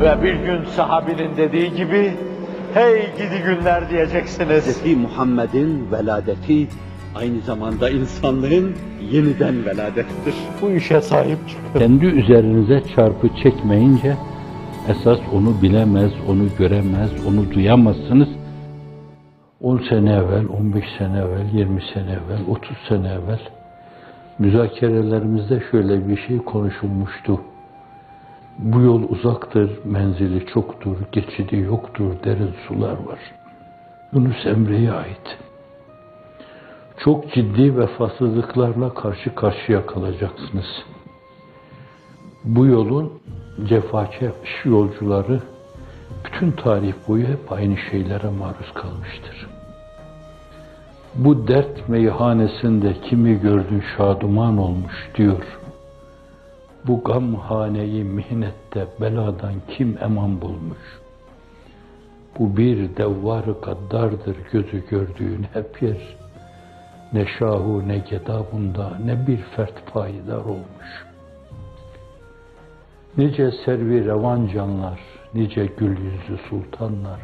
Ve bir gün sahabinin dediği gibi, hey gidi günler diyeceksiniz. Hz. Muhammed'in veladeti aynı zamanda insanlığın yeniden veladettir. Bu işe sahip çıkın. Kendi üzerinize çarpı çekmeyince esas onu bilemez, onu göremez, onu duyamazsınız. 10 sene evvel, 15 sene evvel, 20 sene evvel, 30 sene evvel müzakerelerimizde şöyle bir şey konuşulmuştu. Bu yol uzaktır, menzili çoktur, geçidi yoktur, derin sular var. Yunus Emre'ye ait. Çok ciddi vefasızlıklarla karşı karşıya kalacaksınız. Bu yolun cefakeş yolcuları bütün tarih boyu hep aynı şeylere maruz kalmıştır. Bu dert meyhanesinde kimi gördün şaduman olmuş diyor. Bu gamhaneyi mihnette beladan kim eman bulmuş? Bu bir devvar gaddardır gözü gördüğün hep yer. Ne şahu ne gedabunda ne bir fert payidar olmuş. Nice servi revan canlar, nice gül yüzlü sultanlar.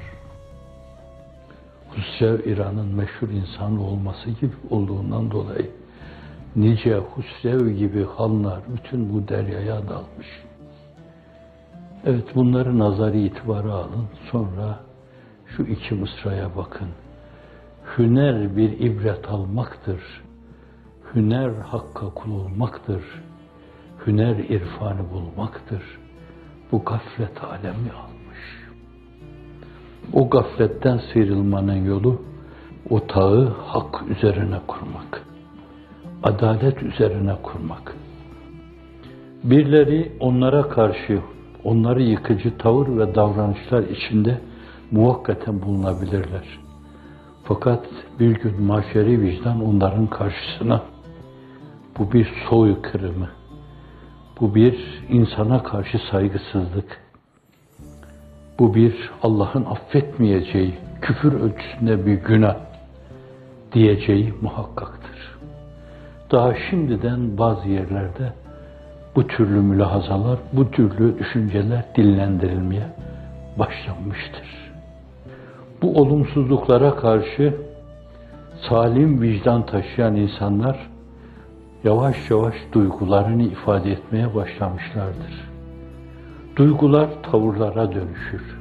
Husrev İran'ın meşhur insanı olması gibi olduğundan dolayı nice Husrev gibi hanlar bütün bu deryaya dalmış. Evet bunları nazari itibara alın. Sonra şu iki mısraya bakın. Hüner bir ibret almaktır. Hüner hakka kul olmaktır. Hüner irfanı bulmaktır. Bu gaflet alemi almış. O gafletten sıyrılmanın yolu o tağı hak üzerine kurmak. Adalet üzerine kurmak. Birileri onlara karşı onları yıkıcı tavır ve davranışlar içinde muvakkaten bulunabilirler. Fakat bir gün mahşeri vicdan onların karşısına bu bir soykırımı, bu bir insana karşı saygısızlık, bu bir Allah'ın affetmeyeceği, küfür ölçüsünde bir günah diyeceği muhakkaktır. Daha şimdiden bazı yerlerde bu türlü mülahazalar, bu türlü düşünceler dillendirilmeye başlanmıştır. Bu olumsuzluklara karşı salim vicdan taşıyan insanlar yavaş yavaş duygularını ifade etmeye başlamışlardır. Duygular tavırlara dönüşür.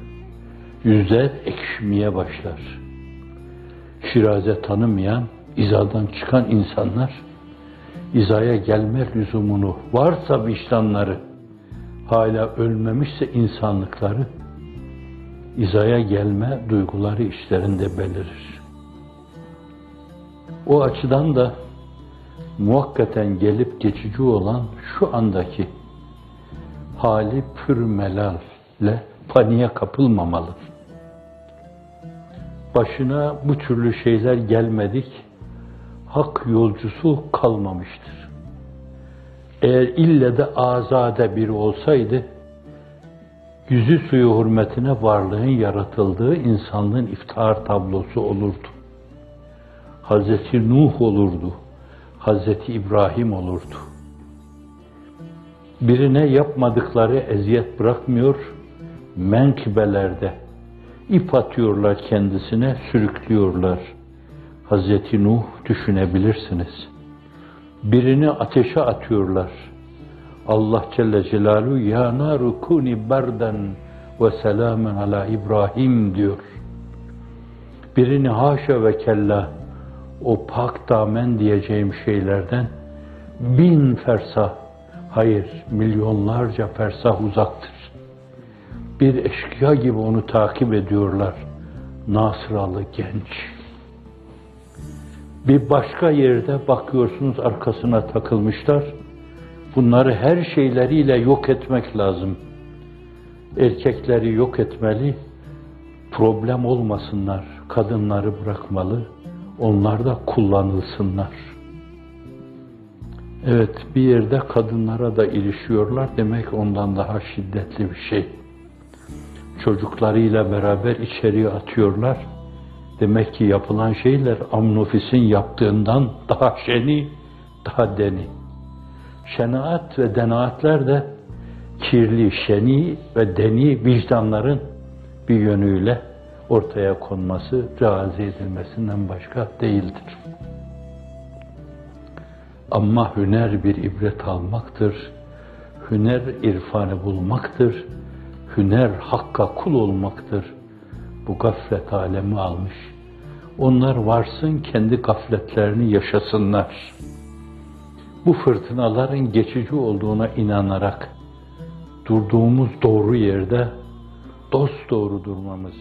Yüzler ekşimeye başlar. Şiraze tanımayan, izadan çıkan insanlar izaya gelme lüzumunu varsa vicdanları hala ölmemişse insanlıkları izaya gelme duyguları işlerinde belirir. O açıdan da muhakkaten gelip geçici olan şu andaki hali pür melalle paniğe kapılmamalı. Başına bu türlü şeyler gelmedik, hak yolcusu kalmamıştır. Eğer ille de azade biri olsaydı, yüzü suyu hürmetine varlığın yaratıldığı insanlığın iftihar tablosu olurdu. Hazreti Nuh olurdu. Hazreti İbrahim olurdu. Birine yapmadıkları eziyet bırakmıyor, menkibelerde ip atıyorlar kendisine, sürüklüyorlar. Hazreti Nuh düşünebilirsiniz. Birini ateşe atıyorlar. Allah Celle Celaluhu ya naru kuni berden ve selamen ala İbrahim diyor. Birini haşa ve kella o pak damen diyeceğim şeylerden bin fersah, hayır milyonlarca fersah uzaktır. Bir eşkıya gibi onu takip ediyorlar. Nasıralı genç. Bir başka yerde bakıyorsunuz arkasına takılmışlar. Bunları her şeyleriyle yok etmek lazım. Erkekleri yok etmeli, problem olmasınlar, kadınları bırakmalı, onlar da kullanılsınlar. Evet, bir yerde kadınlara da ilişiyorlar, demek ondan daha şiddetli bir şey. Çocuklarıyla beraber içeriye atıyorlar. Demek ki yapılan şeyler Amnofis'in yaptığından daha şeni, daha deni. Şenaat ve denaatler de kirli, şeni ve deni vicdanların bir yönüyle ortaya konması, realize edilmesinden başka değildir. Ama hüner bir ibret almaktır. Hüner irfanı bulmaktır. Hüner hakka kul olmaktır. Bu gaflet alemi almış. Onlar varsın kendi gafletlerini yaşasınlar. Bu fırtınaların geçici olduğuna inanarak durduğumuz doğru yerde dost doğru durmamız,